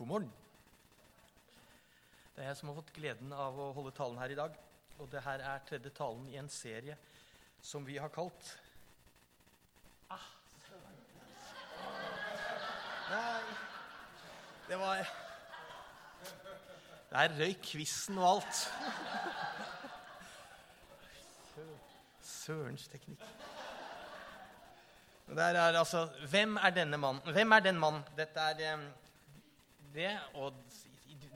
God morgen. Det er jeg som har fått gleden av å holde talen her i dag. Og det her er tredje talen i en serie som vi har kalt ah, Nei Det var Der røyk quizen og alt. Sørens teknikk. Der er altså Hvem er denne mannen? Hvem er den mannen? Dette er eh, det. Og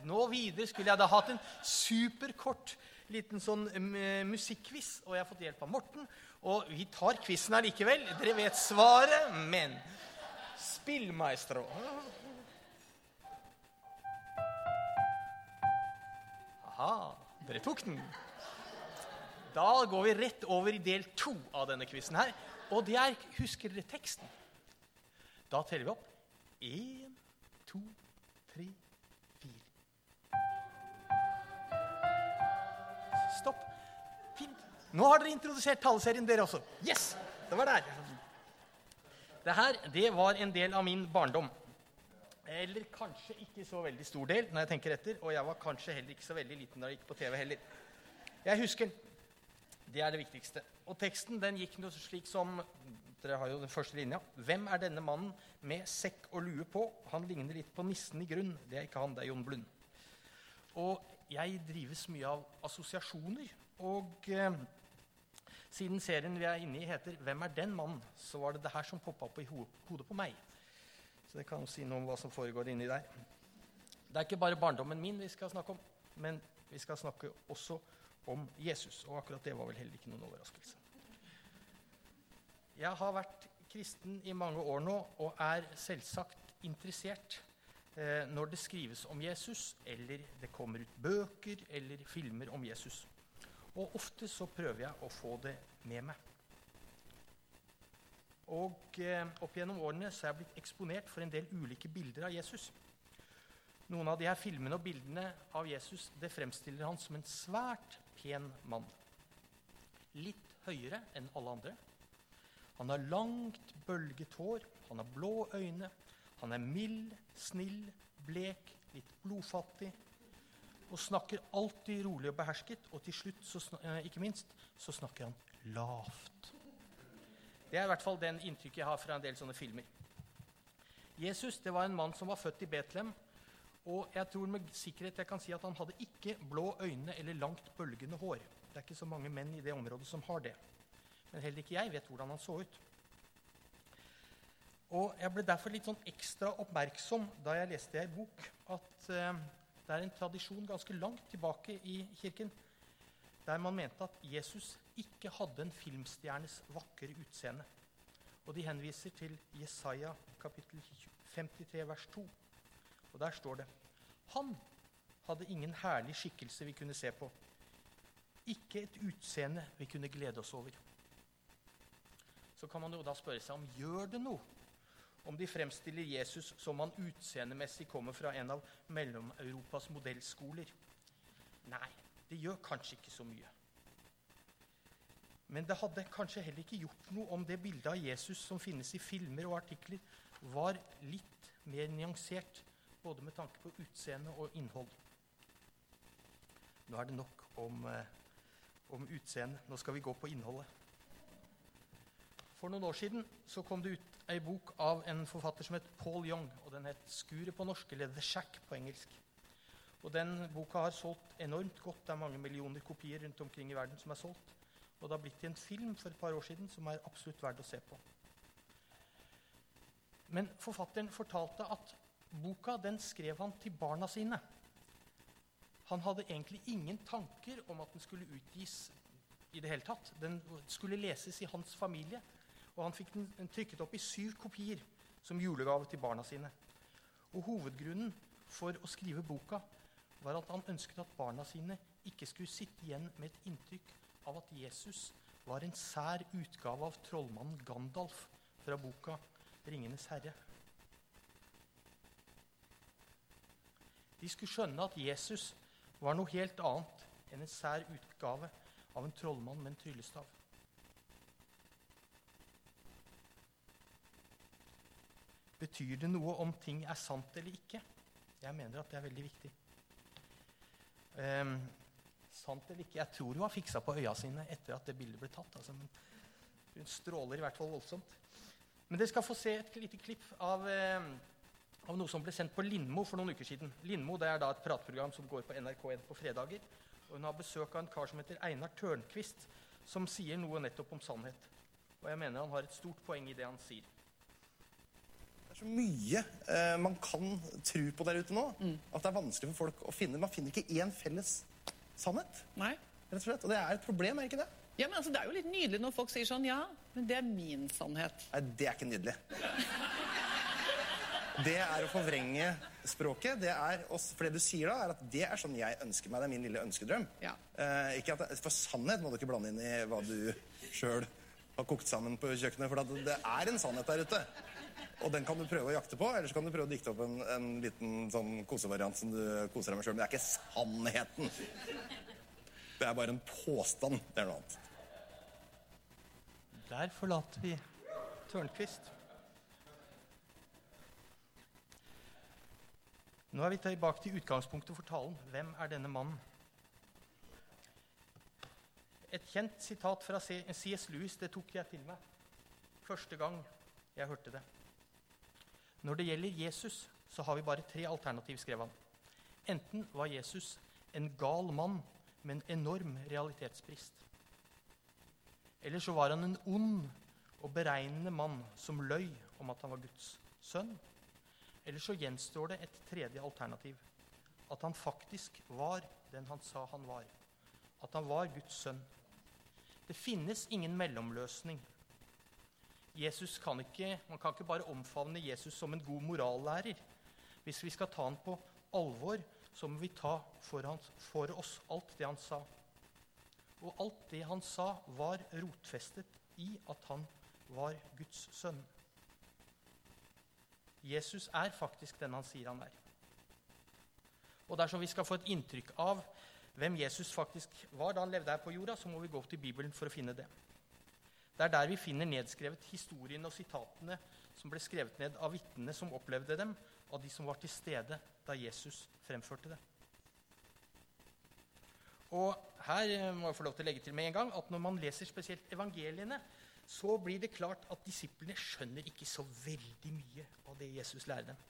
nå videre skulle jeg da hatt en superkort liten sånn musikkquiz. Og jeg har fått hjelp av Morten. Og vi tar quizen allikevel. Dere vet svaret, men Spill, maestro. Aha, dere tok den. Da går vi rett over i del to av denne quizen her. Og det er Husker dere teksten? Da teller vi opp. Én, to, tre, fire. Stopp. Fint. Nå har dere introdusert taleserien, dere også. Yes! Det var der. Det her det var en del av min barndom. Eller kanskje ikke så veldig stor del, når jeg tenker etter. Og jeg var kanskje heller ikke så veldig liten da jeg gikk på TV heller. Jeg husker det er det viktigste. Og teksten den gikk noe slik som Dere har jo den første linja. Hvem er denne mannen med sekk og lue på? Han ligner litt på nissen i grunn. Det er ikke han, det er Jon Blund. Og jeg drives mye av assosiasjoner. Og eh, siden serien vi er inne i, heter 'Hvem er den mannen?', så var det det her som poppa opp i ho hodet på meg. Så det kan jo si noe om hva som foregår inni der. Det er ikke bare barndommen min vi skal snakke om, men vi skal snakke også om om Jesus. Og akkurat det var vel heller ikke noen overraskelse. Jeg har vært kristen i mange år nå og er selvsagt interessert eh, når det skrives om Jesus, eller det kommer ut bøker eller filmer om Jesus. Og ofte så prøver jeg å få det med meg. Og eh, opp gjennom årene så er jeg blitt eksponert for en del ulike bilder av Jesus. Noen av de her filmene og bildene av Jesus det fremstiller han som en svært pen mann. Litt høyere enn alle andre. Han har langt, bølget hår, han har blå øyne. Han er mild, snill, blek, litt blodfattig. Og snakker alltid rolig og behersket. Og til slutt, så, eh, ikke minst, så snakker han lavt. Det er i hvert fall den inntrykket jeg har fra en del sånne filmer. Jesus det var en mann som var født i Betlehem og jeg tror med sikkerhet jeg kan si at han hadde ikke blå øyne eller langt bølgende hår. Det er ikke så mange menn i det området som har det. Men heller ikke jeg vet hvordan han så ut. Og Jeg ble derfor litt sånn ekstra oppmerksom da jeg leste i ei bok at eh, det er en tradisjon ganske langt tilbake i kirken der man mente at Jesus ikke hadde en filmstjernes vakre utseende. Og de henviser til Jesaja kapittel 53 vers 2. Og der står det Han hadde ingen herlig skikkelse vi kunne se på. Ikke et utseende vi kunne glede oss over. Så kan man jo da spørre seg om gjør det noe om de fremstiller Jesus som han utseendemessig kommer fra en av Mellom-Europas modellskoler. Nei, det gjør kanskje ikke så mye. Men det hadde kanskje heller ikke gjort noe om det bildet av Jesus som finnes i filmer og artikler, var litt mer nyansert både med tanke på utseende og innhold. Nå er det nok om, eh, om utseende. Nå skal vi gå på innholdet. For noen år siden så kom det ut ei bok av en forfatter som het Paul Young. og Den het 'Skuret' på norsk, eller 'The Shack' på engelsk. Og Den boka har solgt enormt godt. Det er mange millioner kopier rundt omkring i verden som er solgt. Og det har blitt til en film for et par år siden som er absolutt verdt å se på. Men forfatteren fortalte at boka den skrev han til barna sine. Han hadde egentlig ingen tanker om at den skulle utgis i det hele tatt. Den skulle leses i hans familie, og han fikk den trykket opp i syv kopier som julegave til barna sine. Og Hovedgrunnen for å skrive boka var at han ønsket at barna sine ikke skulle sitte igjen med et inntrykk av at Jesus var en sær utgave av trollmannen Gandalf fra boka 'Ringenes herre'. De skulle skjønne at Jesus var noe helt annet enn en sær utgave av en trollmann med en tryllestav. Betyr det noe om ting er sant eller ikke? Jeg mener at det er veldig viktig. Um, sant eller ikke, jeg tror hun har fiksa på øya sine etter at det bildet ble tatt. Altså, hun stråler i hvert fall voldsomt. Men dere skal få se et lite klipp av, eh, av noe som ble sendt på Lindmo for noen uker siden. Lindmo det er da et pratprogram som går på NRK1 på fredager. Og hun har besøk av en kar som heter Einar Tørnquist, som sier noe nettopp om sannhet. Og jeg mener han har et stort poeng i det han sier. Det er så mye eh, man kan tro på der ute nå, at det er vanskelig for folk å finne. Man finner ikke én felles sannhet. Nei. rett og slett. Og det er et problem, er ikke det? Ja, men altså, Det er jo litt nydelig når folk sier sånn Ja, men det er min sannhet. Nei, det er ikke nydelig. Det er å forvrenge språket. Det er også, for det du sier da, er at det er sånn jeg ønsker meg. Det er min lille ønskedrøm. Ja. Eh, ikke at, for sannhet må du ikke blande inn i hva du sjøl har kokt sammen på kjøkkenet. For det er en sannhet der ute. Og den kan du prøve å jakte på, eller så kan du prøve å dikte opp en, en liten sånn kosevariant som du koser deg med sjøl. Men det er ikke sannheten. Det er bare en påstand. Det er noe annet. Der forlater vi Tørnquist. Nå er vi tilbake til utgangspunktet for talen. Hvem er denne mannen? Et kjent sitat fra C.S. Lewis det tok jeg til meg første gang jeg hørte det. Når det gjelder Jesus, så har vi bare tre alternativ, skrev han. Enten var Jesus en gal mann med en enorm realitetsbrist. Eller så var han en ond og beregnende mann som løy om at han var Guds sønn. Eller så gjenstår det et tredje alternativ. At han faktisk var den han sa han var. At han var Guds sønn. Det finnes ingen mellomløsning. Jesus kan ikke, Man kan ikke bare omfavne Jesus som en god morallærer. Hvis vi skal ta han på alvor, så må vi ta for, hans, for oss alt det han sa. Og alt det han sa, var rotfestet i at han var Guds sønn. Jesus er faktisk den han sier han er. Og dersom vi skal få et inntrykk av hvem Jesus faktisk var da han levde her på jorda, så må vi gå til Bibelen for å finne det. Det er der vi finner nedskrevet historiene og sitatene som ble skrevet ned av vitnene som opplevde dem, og de som var til stede da Jesus fremførte det. Og her må jeg få lov til å legge til med en gang at når man leser spesielt evangeliene, så blir det klart at disiplene skjønner ikke så veldig mye av det Jesus lærer dem.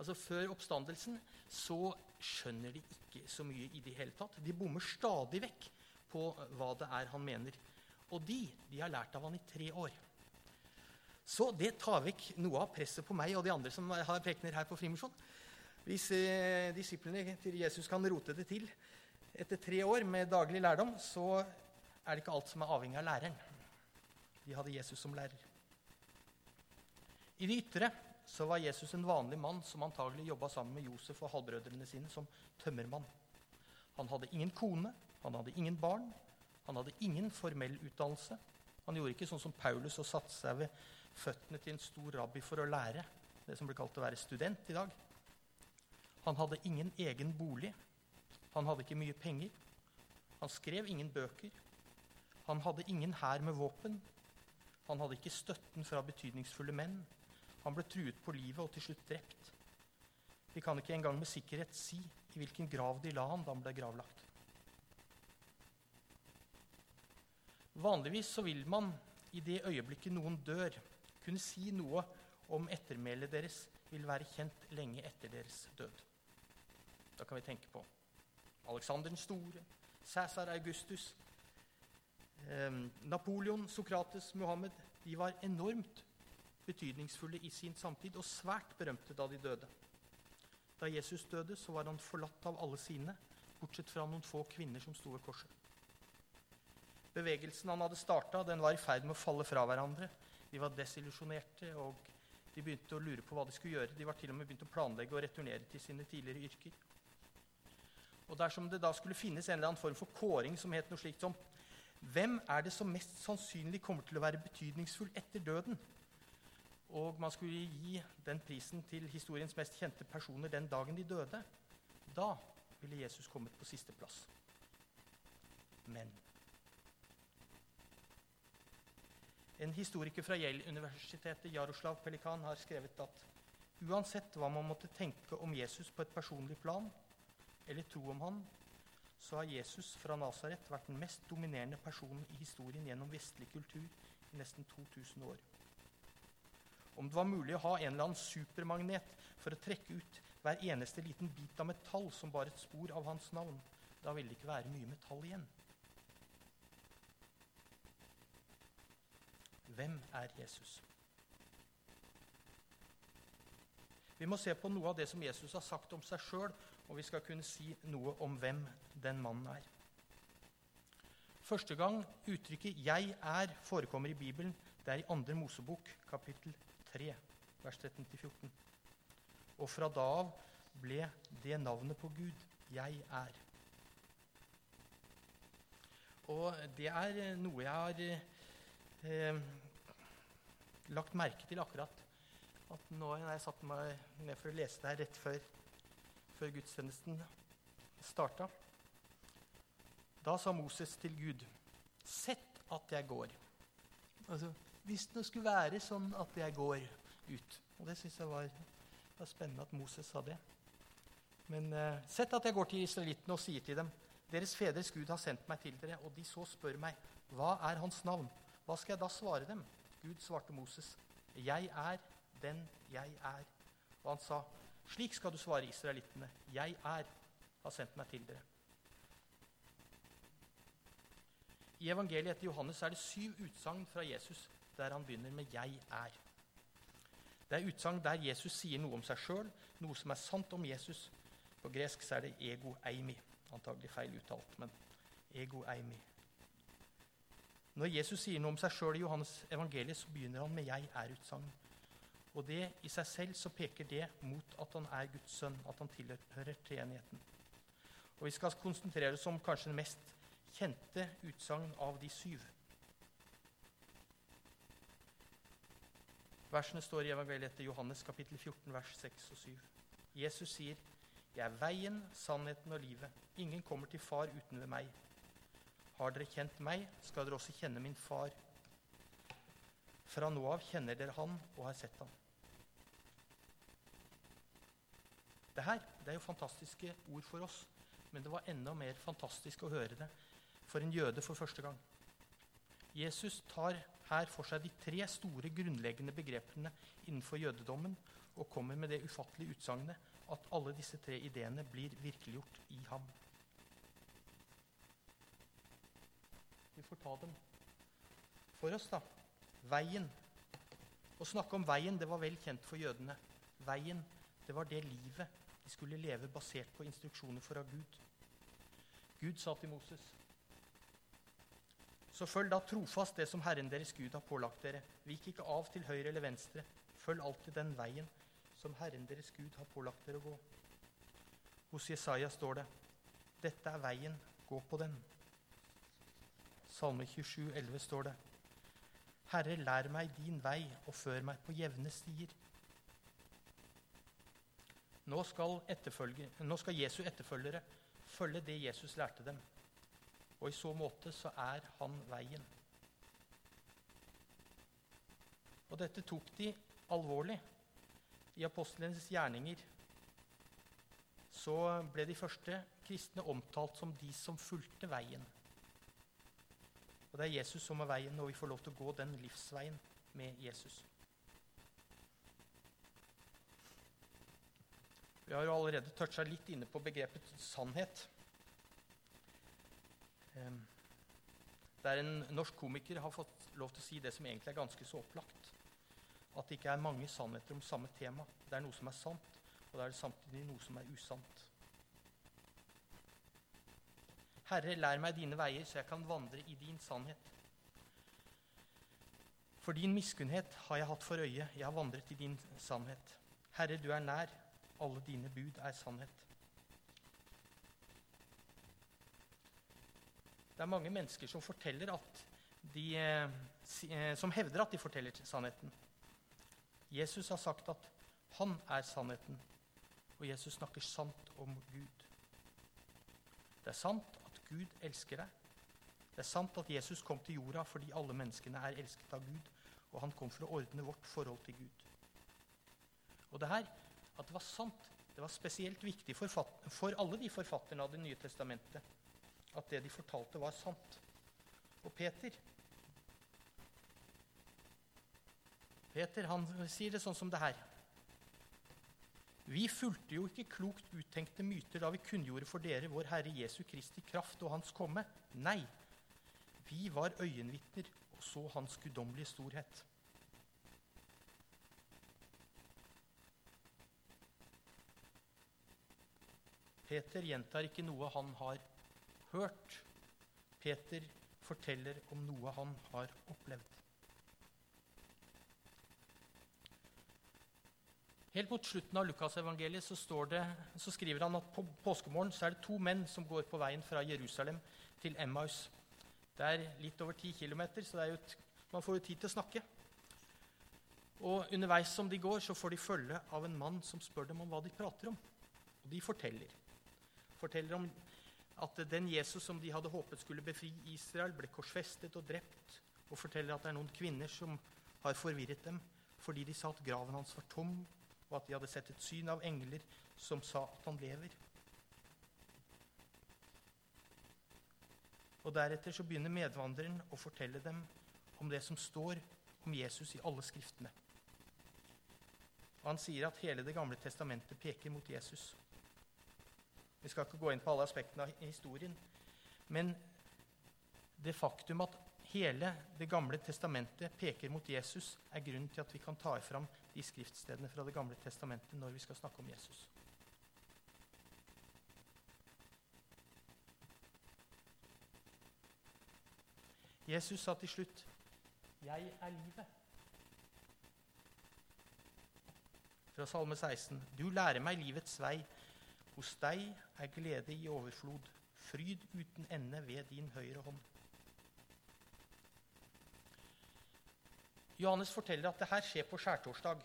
Altså Før oppstandelsen så skjønner de ikke så mye i det hele tatt. De bommer stadig vekk på hva det er han mener. Og de, de har lært av han i tre år. Så det tar vekk noe av presset på meg og de andre som har prekener her på Frimisjon. Hvis eh, disiplene til Jesus kan rote det til etter tre år med daglig lærdom, så er det ikke alt som er avhengig av læreren. De hadde Jesus som lærer. I det ytre så var Jesus en vanlig mann som antagelig jobba sammen med Josef og halvbrødrene sine som tømmermann. Han hadde ingen kone, han hadde ingen barn, han hadde ingen formell utdannelse. Han gjorde ikke sånn som Paulus og satte seg ved føttene til en stor rabbi for å lære. Det som blir kalt å være student i dag. Han hadde ingen egen bolig. Han hadde ikke mye penger. Han skrev ingen bøker. Han hadde ingen hær med våpen. Han hadde ikke støtten fra betydningsfulle menn. Han ble truet på livet og til slutt drept. Vi kan ikke engang med sikkerhet si i hvilken grav de la han da han ble gravlagt. Vanligvis så vil man i det øyeblikket noen dør, kunne si noe om ettermælet deres vil være kjent lenge etter deres død. Da kan vi tenke på Alexander den store, Cæsar Augustus, Napoleon, Sokrates, Muhammed. De var enormt betydningsfulle i sin samtid og svært berømte da de døde. Da Jesus døde, så var han forlatt av alle sine, bortsett fra noen få kvinner som sto ved korset. Bevegelsen han hadde starta, var i ferd med å falle fra hverandre. De var desillusjonerte, og de begynte å lure på hva de skulle gjøre. De var til og med begynt å planlegge å returnere til sine tidligere yrker. Og dersom det da skulle finnes en eller annen form for kåring som het noe slikt som Hvem er det som mest sannsynlig kommer til å være betydningsfull etter døden? Og man skulle gi den prisen til historiens mest kjente personer den dagen de døde. Da ville Jesus kommet på sisteplass. Men En historiker fra Yale-universitetet, Jaroslav Pelikan, har skrevet at Uansett hva man måtte tenke om Jesus på et personlig plan, eller tro om han, så har Jesus fra Nasaret vært den mest dominerende personen i historien gjennom vestlig kultur i nesten 2000 år. Om det var mulig å ha en eller annen supermagnet for å trekke ut hver eneste liten bit av metall som bar et spor av hans navn, da ville det ikke være mye metall igjen. Hvem er Jesus? Vi må se på noe av det som Jesus har sagt om seg sjøl, og vi skal kunne si noe om hvem den mannen er. Første gang uttrykket 'jeg er' forekommer i Bibelen, det er i 2. Mosebok, kapittel 3, vers 13-14. Og fra da av ble det navnet på Gud 'Jeg er'. Og det er noe jeg har eh, lagt merke til akkurat at nå når jeg satte meg ned for å lese det her rett før, før gudstjenesten starta Da sa Moses til Gud, 'Sett at jeg går'. Altså, Hvis det skulle være sånn at jeg går ut Og det syns jeg var, var, spennende at Moses sa det. Men uh, sett at jeg går til israelittene og sier til dem deres fedres Gud har sendt meg til dere, og de så spør meg, hva er hans navn? Hva skal jeg da svare dem? Gud svarte Moses, jeg er den jeg er. Og han sa, slik skal du svare israelittene, jeg er, har sendt meg til dere. I evangeliet etter Johannes er det syv utsagn fra Jesus der han begynner med 'jeg er'. Det er utsagn der Jesus sier noe om seg sjøl, noe som er sant om Jesus. På gresk er det 'ego eimi'. Antagelig feil uttalt, men 'ego eimi'. Når Jesus sier noe om seg sjøl i Johannes evangeliet, så begynner han med 'jeg er'-utsagn. Og det i seg selv så peker det mot at han er Guds sønn, at han tilhører treenigheten. Og vi skal konsentrere oss om kanskje det mest kjente utsagn av de syv. Versene står i evangeliet etter Johannes kapittel 14, vers 6 og 7. Jesus sier, 'Jeg er veien, sannheten og livet. Ingen kommer til Far uten ved meg.' Har dere kjent meg, skal dere også kjenne min far. Fra nå av kjenner dere han og har sett ham. Det her det er jo fantastiske ord for oss, men det var enda mer fantastisk å høre det for en jøde for første gang. Jesus tar her for seg de tre store grunnleggende begrepene innenfor jødedommen og kommer med det ufattelige utsagnet at alle disse tre ideene blir virkeliggjort i ham. Vi får ta dem for oss, da. Veien. Å snakke om veien det var vel kjent for jødene. Veien, det var det livet de skulle leve basert på instruksjoner fra Gud. Gud sa til Moses så følg da trofast det som Herren deres Gud har pålagt dere. Vik ikke av til høyre eller venstre. Følg alltid den veien som Herren deres Gud har pålagt dere å gå. Hos Jesaja står det, 'Dette er veien, gå på den'. Salme 27, 11 står det, 'Herre, lær meg din vei og før meg på jevne stier'. Nå skal, nå skal Jesu etterfølgere følge det Jesus lærte dem. Og i så måte så er han veien. Og dette tok de alvorlig. I apostlenes gjerninger så ble de første kristne omtalt som de som fulgte veien. Og det er Jesus som er veien, og vi får lov til å gå den livsveien med Jesus. Vi har jo allerede toucha litt inne på begrepet sannhet. Der en norsk komiker har fått lov til å si det som egentlig er ganske så opplagt. At det ikke er mange sannheter om samme tema. Det er noe som er sant, og det er samtidig noe som er usant. Herre, lær meg dine veier, så jeg kan vandre i din sannhet. For din miskunnhet har jeg hatt for øye, jeg har vandret i din sannhet. Herre, du er nær, alle dine bud er sannhet. Det er mange mennesker som de, eh, eh, som hevder at de forteller sannheten. Jesus har sagt at han er sannheten, og Jesus snakker sant om Gud. Det er sant at Gud elsker deg. Det er sant at Jesus kom til jorda fordi alle menneskene er elsket av Gud, og han kom for å ordne vårt forhold til Gud. Og det her, at det var sant, det var spesielt viktig for alle de forfatterne av Det nye testamentet. At det de fortalte, var sant. Og Peter Peter han sier det sånn som det her. Vi fulgte jo ikke klokt uttenkte myter da vi kunngjorde for dere vår Herre Jesu Kristi kraft og Hans komme. Nei, vi var øyenvitner og så Hans guddommelige storhet. Peter gjentar ikke noe han har hørt. Peter forteller om noe han har opplevd. Helt mot slutten av Lukasevangeliet så, så skriver han at på påskemorgen så er det to menn som går på veien fra Jerusalem til Emmaus. Det er litt over ti km, så et, man får jo tid til å snakke. Og Underveis som de går, så får de følge av en mann som spør dem om hva de prater om. Og de forteller. Forteller om at den Jesus som de hadde håpet skulle befri Israel, ble korsfestet og drept. Og forteller at det er noen kvinner som har forvirret dem fordi de sa at graven hans var tom, og at de hadde sett et syn av engler som sa at han lever. Og Deretter så begynner medvandreren å fortelle dem om det som står om Jesus i alle skriftene. Og Han sier at hele Det gamle testamentet peker mot Jesus. Vi skal ikke gå inn på alle aspektene av historien, men det faktum at hele Det gamle testamentet peker mot Jesus, er grunnen til at vi kan ta fram de skriftstedene fra Det gamle testamentet når vi skal snakke om Jesus. Jesus sa til slutt, 'Jeg er livet'. Fra Salme 16.: Du lærer meg livets vei. Hos deg er glede i overflod, fryd uten ende ved din høyre hånd. Johannes forteller at det her skjer på skjærtorsdag.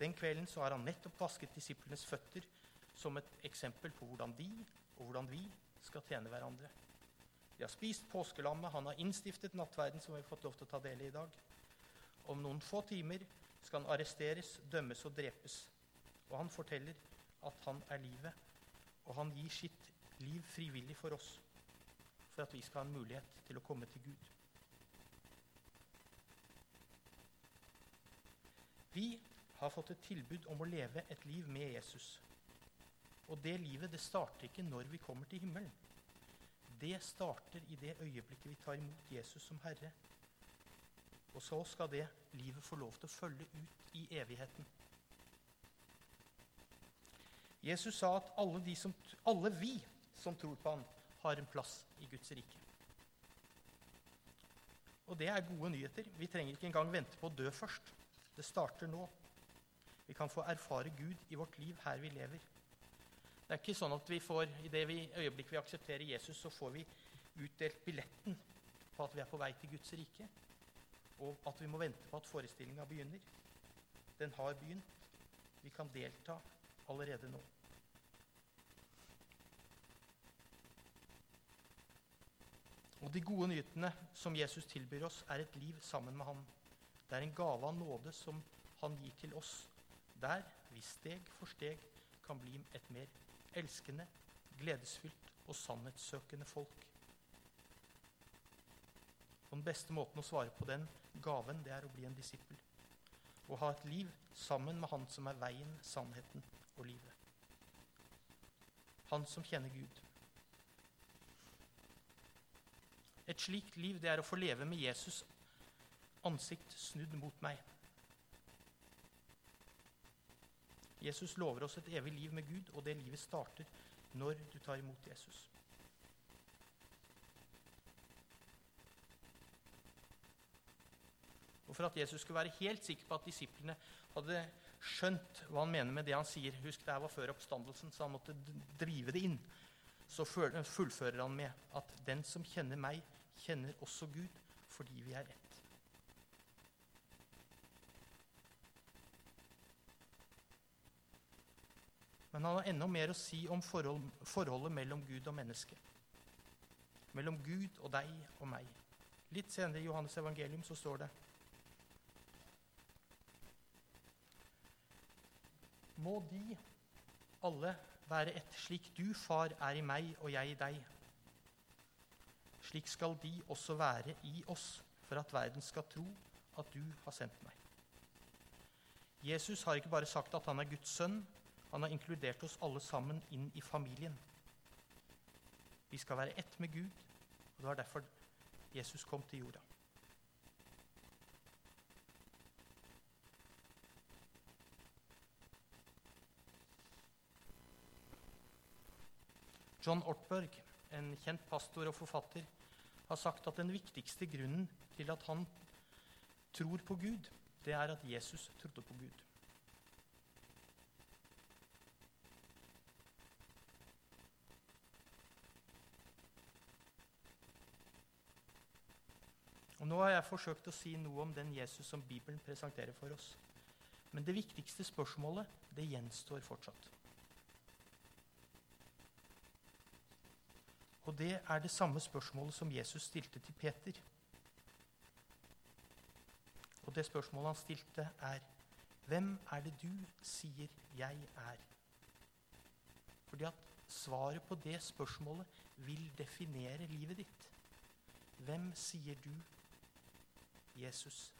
Den kvelden så har han nettopp vasket disiplenes føtter som et eksempel på hvordan de og hvordan vi skal tjene hverandre. De har spist påskelammet, han har innstiftet nattverden, som vi har fått lov til å ta del i i dag. Om noen få timer skal han arresteres, dømmes og drepes. Og han forteller at han er livet, og han gir sitt liv frivillig for oss, for at vi skal ha en mulighet til å komme til Gud. Vi har fått et tilbud om å leve et liv med Jesus. Og det livet det starter ikke når vi kommer til himmelen. Det starter i det øyeblikket vi tar imot Jesus som Herre. Og så skal det livet få lov til å følge ut i evigheten. Jesus sa at alle, som, alle vi som tror på ham, har en plass i Guds rike. Og det er gode nyheter. Vi trenger ikke engang vente på å dø først. Det starter nå. Vi kan få erfare Gud i vårt liv her vi lever. Det er ikke sånn at vi får, i det vi, øyeblikk vi aksepterer Jesus, så får vi utdelt billetten på at vi er på vei til Guds rike, og at vi må vente på at forestillinga begynner. Den har begynt. Vi kan delta allerede nå. Og De gode nyhetene som Jesus tilbyr oss, er et liv sammen med ham. Det er en gave av nåde som han gir til oss, der vi steg for steg kan bli et mer elskende, gledesfylt og sannhetssøkende folk. Og Den beste måten å svare på den gaven, det er å bli en disippel. Å ha et liv sammen med Han som er veien, sannheten og livet. Han som kjenner Gud. Et slikt liv det er å få leve med Jesus ansikt snudd mot meg. Jesus lover oss et evig liv med Gud, og det livet starter når du tar imot Jesus. Og For at Jesus skulle være helt sikker på at disiplene hadde skjønt hva han mener med det han sier Husk, det her var før oppstandelsen, så han måtte drive det inn. Så fullfører han med at 'den som kjenner meg, kjenner også Gud', fordi vi er ett. Men han har enda mer å si om forhold, forholdet mellom Gud og menneske. Mellom Gud og deg og meg. Litt senere i Johannes evangelium så står det må de alle være ett, slik du, far, er i meg og jeg i deg. Slik skal de også være i oss, for at verden skal tro at du har sendt meg. Jesus har ikke bare sagt at han er Guds sønn, han har inkludert oss alle sammen inn i familien. Vi skal være ett med Gud, og det var derfor Jesus kom til jorda. John Ortberg, en kjent pastor og forfatter, har sagt at den viktigste grunnen til at han tror på Gud, det er at Jesus trodde på Gud. Og Nå har jeg forsøkt å si noe om den Jesus som Bibelen presenterer for oss. Men det viktigste spørsmålet, det gjenstår fortsatt. Og det er det samme spørsmålet som Jesus stilte til Peter. Og det spørsmålet han stilte, er Hvem er det du sier jeg er? Fordi at svaret på det spørsmålet vil definere livet ditt. Hvem sier du Jesus